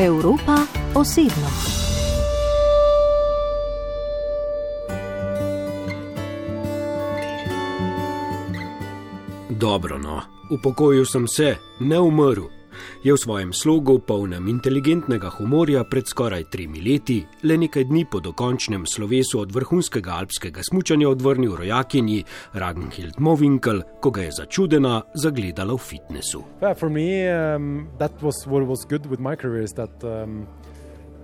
Evropa osebno. Dobro, no, upokojil sem se, ne umrl. Je v svojem slogu, polnem inteligentnega humorja, pred skoraj tremi leti, le nekaj dni po dokončnem slovesu od vrhunskega alpskega smučanja, odvrnil rojakinji Ragnhild Movinkel, ko ga je začudena zagledala v fitnesu. Yeah, for me, um, that was what was good with my career is that um,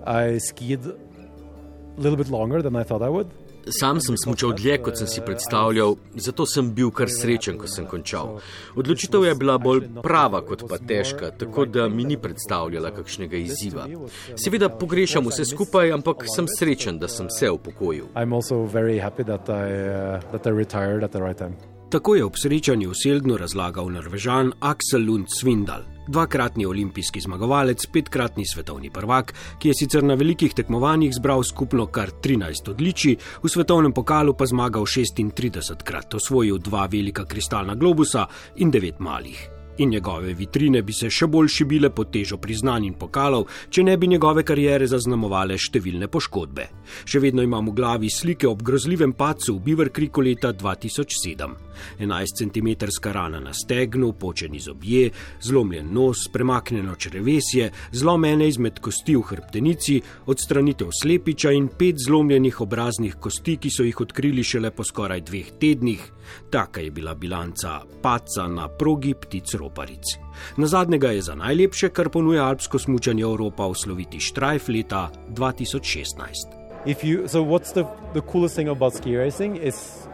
I skied a little bit longer than I thought I would. Sam sem smučal dlje, kot sem si predstavljal, zato sem bil kar srečen, ko sem končal. Odločitev je bila bolj prava kot pa težka, tako da mi ni predstavljala kakšnega izziva. Seveda pogrešam vse skupaj, ampak sem srečen, da sem se upokojil. I'm also very happy that I, uh, that I retired at the right time. Tako je ob srečanju v Seldnu razlagal norvežan Aksel Lund Svindal, dvakratni olimpijski zmagovalec, petkratni svetovni prvak, ki je sicer na velikih tekmovanjih zbral skupno kar 13 odličij, v svetovnem pokalu pa zmagal 36 krat, osvojil dva velika kristalna globusa in devet malih. In njegove vitrine bi se še bolj šibile pod težo priznanj in pokalov, če ne bi njegove karijere zaznamovale številne poškodbe. Še vedno imam v glavi slike ob grozljivem padcu v Beaver Creeku leta 2007. 11 cm rana na stegnu, počeni zobje, zlomljen nos, premaknjeno črevesje, zlom ene izmed kosti v hrbtenici, odstranitev slepiča in pet zlomljenih obraznih kosti, ki so jih odkrili šele po skoraj dveh tednih. Taka je bila bilanca paca na progi ptic roparic. Na zadnjega je za najlepše, kar ponuja alpsko smučanje Evropa, osloviti Štrajf leta 2016. If you, so what's the, the coolest thing about ski racing is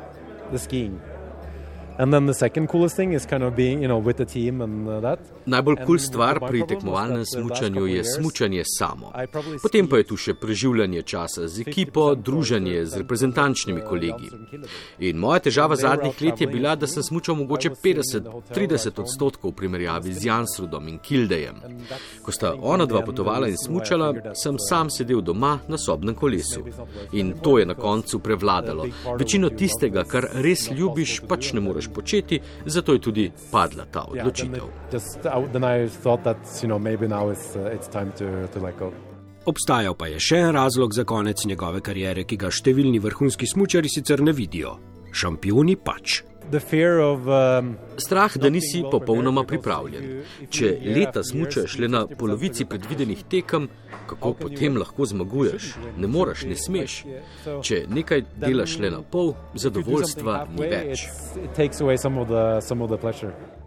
the skiing. And then the second coolest thing is kind of being, you know, with the team and uh, that. Najbolj kul cool stvar pri tekmovalnem smučanju je smučanje samo. Potem pa je tu še preživljanje časa z ekipo, druženje z reprezentančnimi kolegi. In moja težava zadnjih let je bila, da sem smučal mogoče 50-30 odstotkov v primerjavi z Jansrudom in Kildejem. Ko sta ona dva potovala in smučala, sem sam sedel doma na sobnem kolesu. In to je na koncu prevladalo. Večino tistega, kar res ljubiš, pač ne moreš početi, zato je tudi padla ta odločitev. Obstajal pa je še en razlog za konec njegove kariere, ki ga številni vrhunski smočari sicer ne vidijo: šampioni pač. Of, um, Strah, da nisi popolnoma pripravljen. Če leta smučaš le na polovici predvidenih tekem, kako potem lahko zmaguješ? Ne moreš, ne smeš. Če nekaj delaš le na pol, zadovoljstva ni več.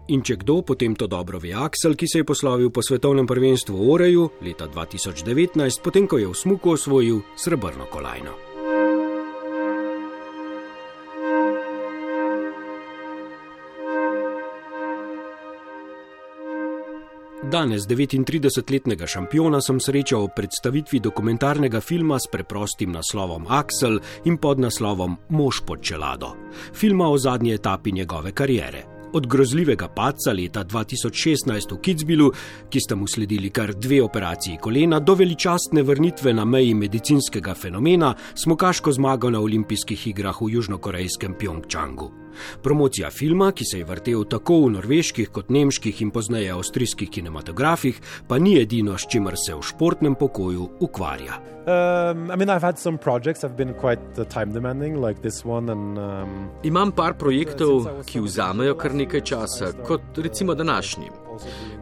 In če kdo, potem to dobro ve Aksel, ki se je poslovil po svetovnem prvenstvu v Oreju leta 2019, potem ko je v smuku osvojil srebrno kolajno. Danes 39-letnega šampiona sem srečal ob predstavitvi dokumentarnega filma s preprostim naslovom Axel in pod naslovom Mož pod čelado. Filma o zadnji etapi njegove kariere. Od grozljivega padca leta 2016 v Kitzbilu, ki sta mu sledili kar dve operaciji kolena, do veličastne vrnitve na meji medicinskega fenomena, smokaško zmago na olimpijskih igrah v južnokorejskem Pjongčangu. Promocija filma, ki se je vrtel tako v norveških kot nemških in pozneje avstrijskih kinematografih, pa ni edino, s čimer se v športnem pokoju ukvarja. Um, I mean, like and, um, Imam par projektov, ki vzamejo kar nekaj časa, kot recimo današnji.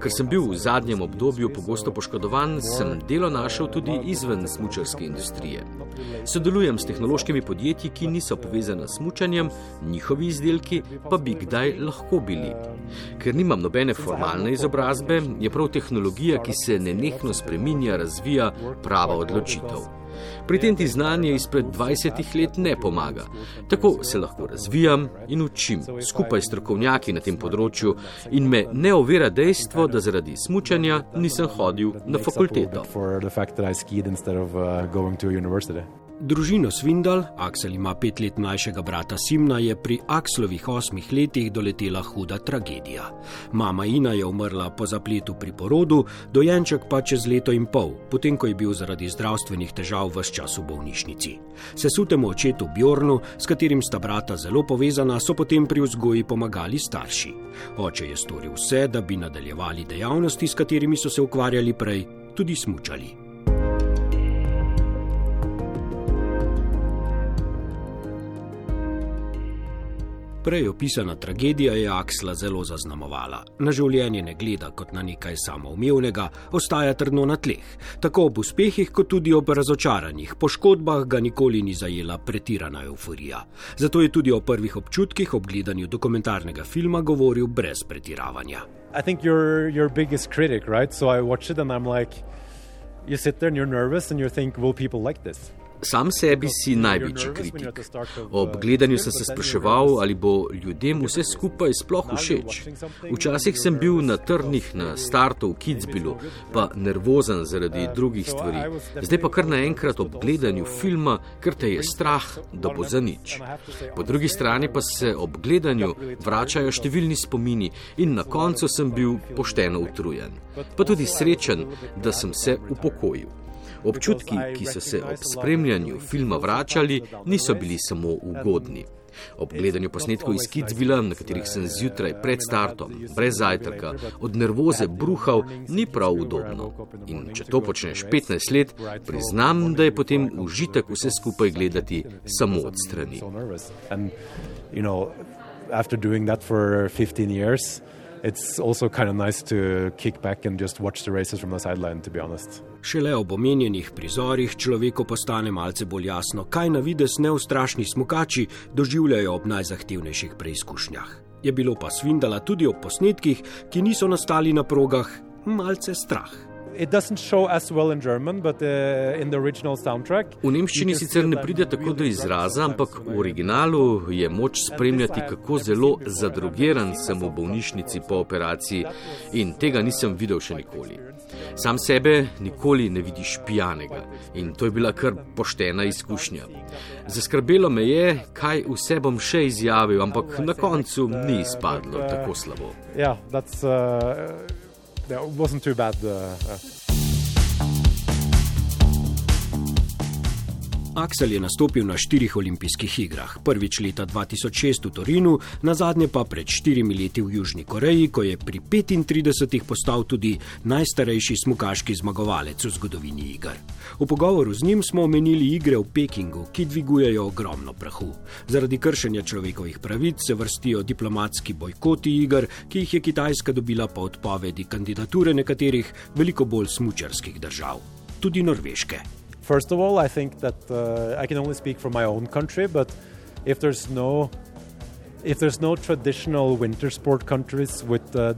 Ker sem bil v zadnjem obdobju pogosto poškodovan, sem delo našel tudi izven smočarske industrije. Sodelujem s tehnološkimi podjetji, ki niso povezane s smočanjem, njihovi izdelki pa bi kdaj lahko bili. Ker nimam nobene formalne izobrazbe, je prav tehnologija, ki se nenehno spreminja, razvija, prava odločitev. Pri tem ti znanje izpred 20 let ne pomaga. Tako se lahko razvijam in učim skupaj s strokovnjaki na tem področju in me ne ovira dejstvo, da zaradi smučanja nisem hodil na fakulteto. Družino Svindal, Aksel ima pet let mlajšega brata Simna, je pri Akslovih osmih letih doletela huda tragedija. Mama Ina je umrla po zapletu pri porodu, dojenček pa čez leto in pol, potem ko je bil zaradi zdravstvenih težav vse čas v bolnišnici. Sesutemu očetu Bjornu, s katerim sta brata zelo povezana, so potem pri vzgoji pomagali starši. Oče je storil vse, da bi nadaljevali dejavnosti, s katerimi so se ukvarjali prej, tudi smučali. Prej opisana tragedija je Aksla zelo zaznamovala. Na življenje ne gleda kot na nekaj samoumevnega, ostaja trdno na tleh. Tako ob uspehih, kot tudi ob razočaranjih, poškodbah ga nikoli ni zajela pretirana euforija. Zato je tudi o prvih občutkih ob gledanju dokumentarnega filma govoril brez pretiravanja. You sit there and you're nervous and you think, will people like this? Sam sebi si največji kritik. Ob gledanju sem se spraševal, ali bo ljudem vse skupaj sploh všeč. Včasih sem bil na trnih na startu v Kitzbilu, pa nervozen zaradi drugih stvari. Zdaj pa kar naenkrat ob gledanju filma, ker te je strah, da bo za nič. Po drugi strani pa se ob gledanju vračajo številni spomini in na koncu sem bil pošteno utrujen. Pa tudi srečen, da sem se upokojil. Občutki, ki so se ob spremljanju filma vračali, niso bili samo ugodni. Ob gledanju posnetkov iz Kitzbila, na katerih sem zjutraj pred startom, brez zajtrka, od nervoze bruhal, ni prav udobno. In če to počneš 15 let, priznam, da je potem užitek vse skupaj gledati samo od strani. After doing that for 15 years, it's also kind of nice to kick back and just watch the races from the sideline, to be honest. Šele ob omenjenih prizorih človeku postane malce bolj jasno, kaj na vides neustrašni smukači doživljajo ob najzahtevnejših preizkušnjah. Je bilo pa svindala tudi ob posnetkih, ki niso nastali na progah, malce strah. Uh, v nemščini sicer ne pride tako do izraza, ampak v originalu je moč spremljati, kako zelo zadrugiran sem v bolnišnici po operaciji in tega nisem videl še nikoli. Sam sebe nikoli ne vidiš pijanega in to je bila kar poštena izkušnja. Zaskrbelo me je, kaj vse bom še izjavil, ampak na koncu ni izpadlo tako slabo. Yeah, that's, uh it wasn't too bad. Uh, uh. Aksel je nastopil na štirih olimpijskih igrah. Prvič leta 2006 v Torinu, na zadnje pa pred štirimi leti v Južni Koreji, ko je pri 35 postal tudi najstarejši smukaški zmagovalec v zgodovini iger. V pogovoru z njim smo omenili igre v Pekingu, ki dvigujejo ogromno prahu. Zaradi kršenja človekovih pravic se vrstijo diplomatski bojkoti iger, ki jih je Kitajska dobila po odpovedi kandidature nekaterih veliko bolj smučarskih držav, tudi norveške. First of all, I think that uh, I can only speak for my own country, but if there's no if there's no traditional winter sport countries with a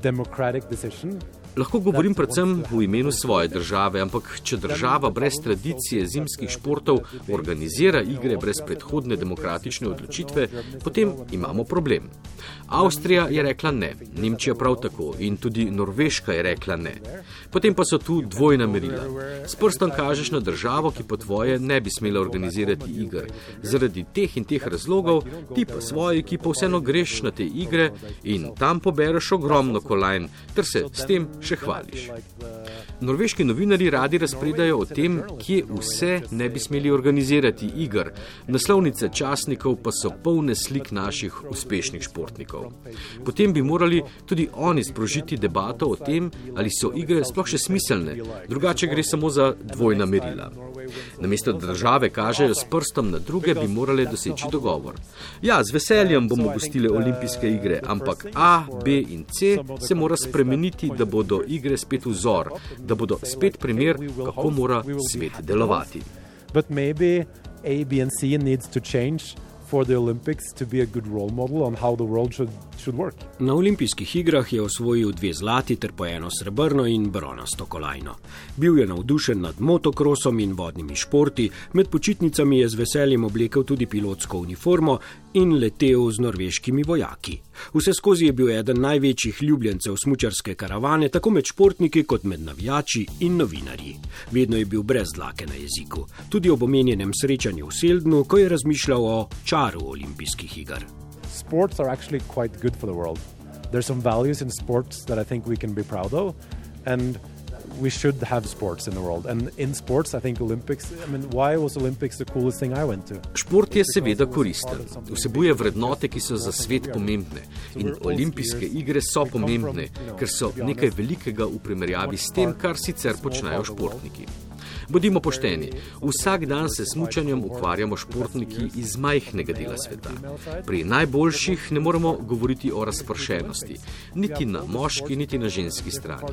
democratic decision, Lahko govorim predvsem v imenu svoje države, ampak če država brez tradicije zimskih športov organizira igre brez predhodne demokratične odločitve, potem imamo problem. Avstrija je rekla ne, Nemčija prav tako in tudi Norveška je rekla ne. Potem pa so tu dvojna merila. S prstom kažeš na državo, ki po tvoje ne bi smela organizirati igr. Zaradi teh in teh razlogov ti pa svojo ekipo vseeno greš na te igre in tam pobereš ogromno kolajn, ter se s tem še hvališ. Norveški novinari radi razpredajo o tem, kje vse ne bi smeli organizirati igr. Naslovnice časnikov pa so polne slik naših uspešnih športnikov. Potem bi morali tudi oni sprožiti debato o tem, ali so igre sploh še smiselne, drugače gre samo za dvojna merila. Namesto da države kažejo s prstom na druge, bi morale doseči dogovor. Ja, z veseljem bomo gostili olimpijske igre, ampak A, B in C se mora spremeniti, da bodo igre spet vzor, da bodo spet primer, kako mora svet delovati. But maybe A, B and C needs to change for the Olympics to be a good role model on how the world should, should work. Na olimpijskih igrah je osvojil dve zlati ter po eno srebrno in bronasto kolajno. Bil je navdušen nad motokrosom in vodnimi športi, med počitnicami je z veseljem oblekel tudi pilotsko uniformo in letel z norveškimi vojaki. Vse skozi je bil eden največjih ljubljencev smučarske karavane, tako med športniki kot med navijači in novinarji. Vedno je bil brez dlake na jeziku, tudi ob omenjenem srečanju v Seldnu, ko je razmišljal o čaru olimpijskih iger. Sports are actually quite good for the world. There are some values in sports that I think we can be proud of. And we should have sports in the world. And in sports, I think Olympics, I mean, why was Olympics the coolest thing I went to? Šport je seveda koristen. Vsebuje vrednote, ki so za svet pomembne. In olimpijske igre so pomembne, ker so nekaj velikega v primerjavi s tem, kar sicer počnejo športniki. Bodimo pošteni, vsak dan se s mučanjem ukvarjamo športniki iz majhnega dela sveta. Pri najboljših ne moremo govoriti o razpršenosti, niti na moški, niti na ženski strani.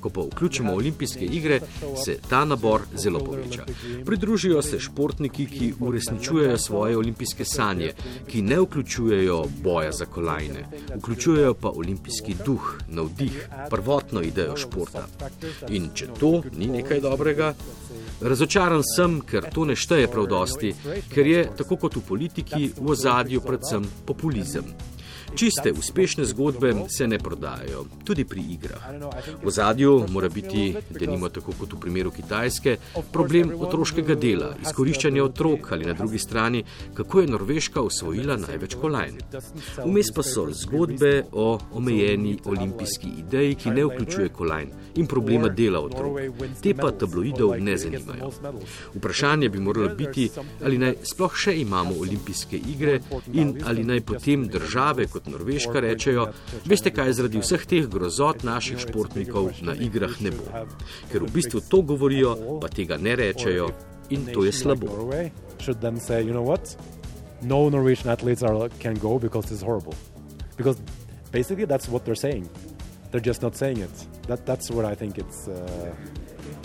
Ko pa vključimo olimpijske igre, se ta nabor zelo poveča. Pridružijo se športniki, ki uresničujejo svoje olimpijske sanje, ki ne vključujejo boja za kolajne, vključujejo pa olimpijski duh, navdih, prvotno idejo športa. In če to ni nekaj dobrega, Razočaran sem, ker to ne šteje prav dosti, ker je, tako kot v politiki, v ozadju predvsem populizem. Čiste, uspešne zgodbe se ne prodajajo, tudi pri igrah. V zadju mora biti, da nimo tako kot v primeru Kitajske, problem otroškega dela, izkoriščanja otrok ali na drugi strani, kako je Norveška osvojila največ kolajn. Vmes pa so zgodbe o omejeni olimpijski ideji, ki ne vključuje kolajn in problema dela otrok. Te pa tabloidov ne zanimajo. Vprašanje bi moralo biti, ali naj sploh še imamo olimpijske igre in ali naj potem države kot Norveška rečejo, veste kaj, zaradi vseh teh grozot naših športnikov na igrah ne bo. Ker v bistvu to govorijo, pa tega ne rečejo in to je slabo. No Norwegian athletes are, can go because it's horrible. Because basically that's what they're saying. They're just not saying it. That, that's what I think it's, uh,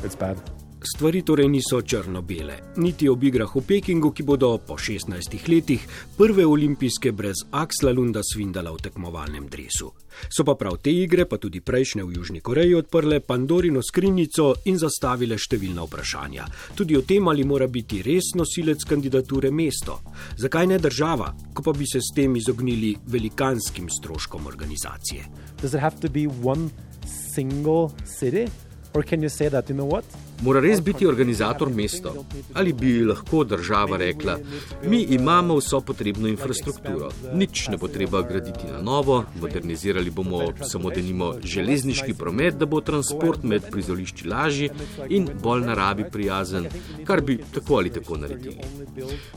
it's bad. Stvari torej niso črno-bele, niti ob igrah v Pekingu, ki bodo po 16 letih prve olimpijske brez Aksla Lunda Svindala v tekmovalnem dresu. So pa prav te igre, pa tudi prejšnje v Južni Koreji, odprle Pandorino skrinjico in zastavile številna vprašanja. Tudi o tem, ali mora biti res nosilec kandidature mesto. Zakaj ne država, ko pa bi se s tem izognili velikanskim stroškom organizacije? Or can you say that, you know what? Mora res biti organizator mesto? Ali bi lahko država rekla, mi imamo vso potrebno infrastrukturo, nič ne bo treba graditi na novo, modernizirali bomo samo denimo železniški promet, da bo transport med prizorišči lažji in bolj naravi prijazen, kar bi tako ali tako naredili.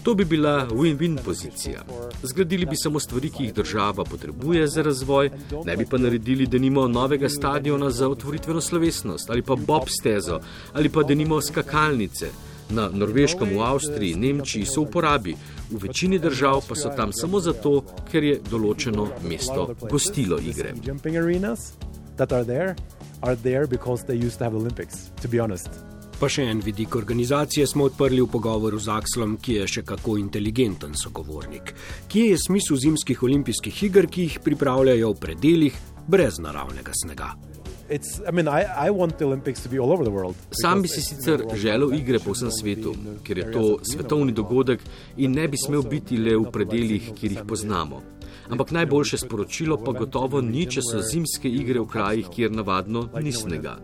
To bi bila win-win pozicija. Zgradili bi samo stvari, ki jih država potrebuje za razvoj, ne bi pa naredili denimo novega stadiona za otvoritveno slovesnost ali pa bob stezo ali pa denimo skakalnice. Na Norveškem, v Avstriji, Nemčiji so v uporabi, v večini držav pa so tam samo zato, ker je določeno mesto gostilo igre. Pa še en vidik organizacije smo odprli v pogovoru z Akslom, ki je še kako inteligenten sogovornik. Kje je smisel zimskih olimpijskih iger, ki jih pripravljajo v predeljih brez naravnega snega? Sam bi si sicer želel igre po vsem svetu, ker je to svetovni dogodek in ne bi smel biti le v predeljih, kjer jih poznamo. Ampak najboljše sporočilo pa gotovo ni, če so zimske igre v krajih, kjer navadno ni snega.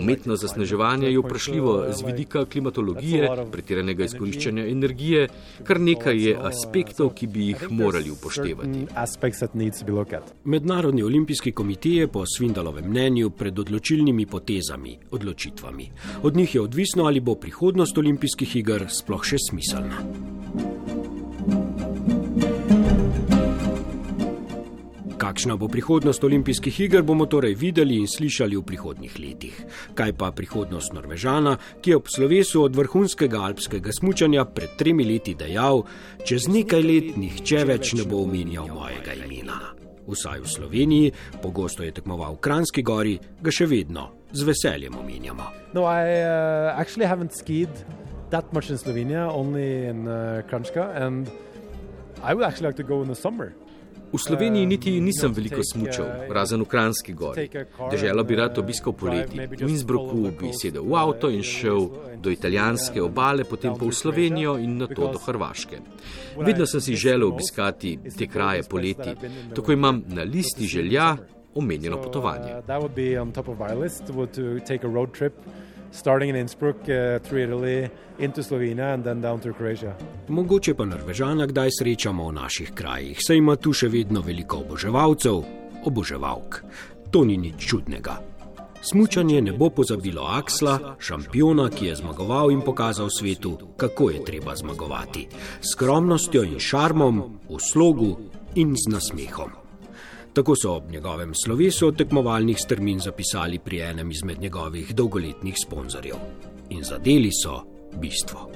Umetno zasneževanje je vprašljivo z vidika klimatologije, pretiranega izkoriščanja energije, kar nekaj je aspektov, ki bi jih morali upoštevati. Mednarodni olimpijski komitej je po Svindalovem mnenju pred odločilnimi potezami, odločitvami. Od njih je odvisno, ali bo prihodnost olimpijskih iger sploh še smiselna. Kakšna bo prihodnost olimpijskih iger, bomo torej videli in slišali v prihodnjih letih. Kaj pa prihodnost Norvežana, ki je ob slovesu od vrhunskega alpskega smučanja pred tremi leti dejal: Čez nekaj let nihče več ne bo omenjal mojega imena. Vsaj v Sloveniji, pogosto je tekmoval v Kranski gori, ga še vedno z veseljem omenjamo. No, I, uh, That much in Slovenia, only in uh, Kranjska, and I would actually like to go in the summer. V Sloveniji niti nisem veliko smučal, razen v Kranski gori. Deželo bi rad obiskal poleti. V Innsbrucku bi sedel v avto in šel do italijanske obale, potem pa v Slovenijo in na to do Hrvaške. Vedno sem si želel obiskati te kraje poleti, tako imam na listi želja omenjeno potovanje starting in Innsbruck uh, through Italy into Slovenia and then down to Croatia. Mogoče pa Norvežana kdaj srečamo v naših krajih, saj ima tu še vedno veliko oboževalcev, oboževalk. To ni nič čudnega. Smučanje ne bo pozabilo Aksla, šampiona, ki je zmagoval in pokazal svetu, kako je treba zmagovati. S skromnostjo in šarmom, v slogu in z nasmehom. Tako so ob njegovem slovesu tekmovalnih strmin zapisali pri enem izmed njegovih dolgoletnih sponzorjev. In zadeli so bistvo.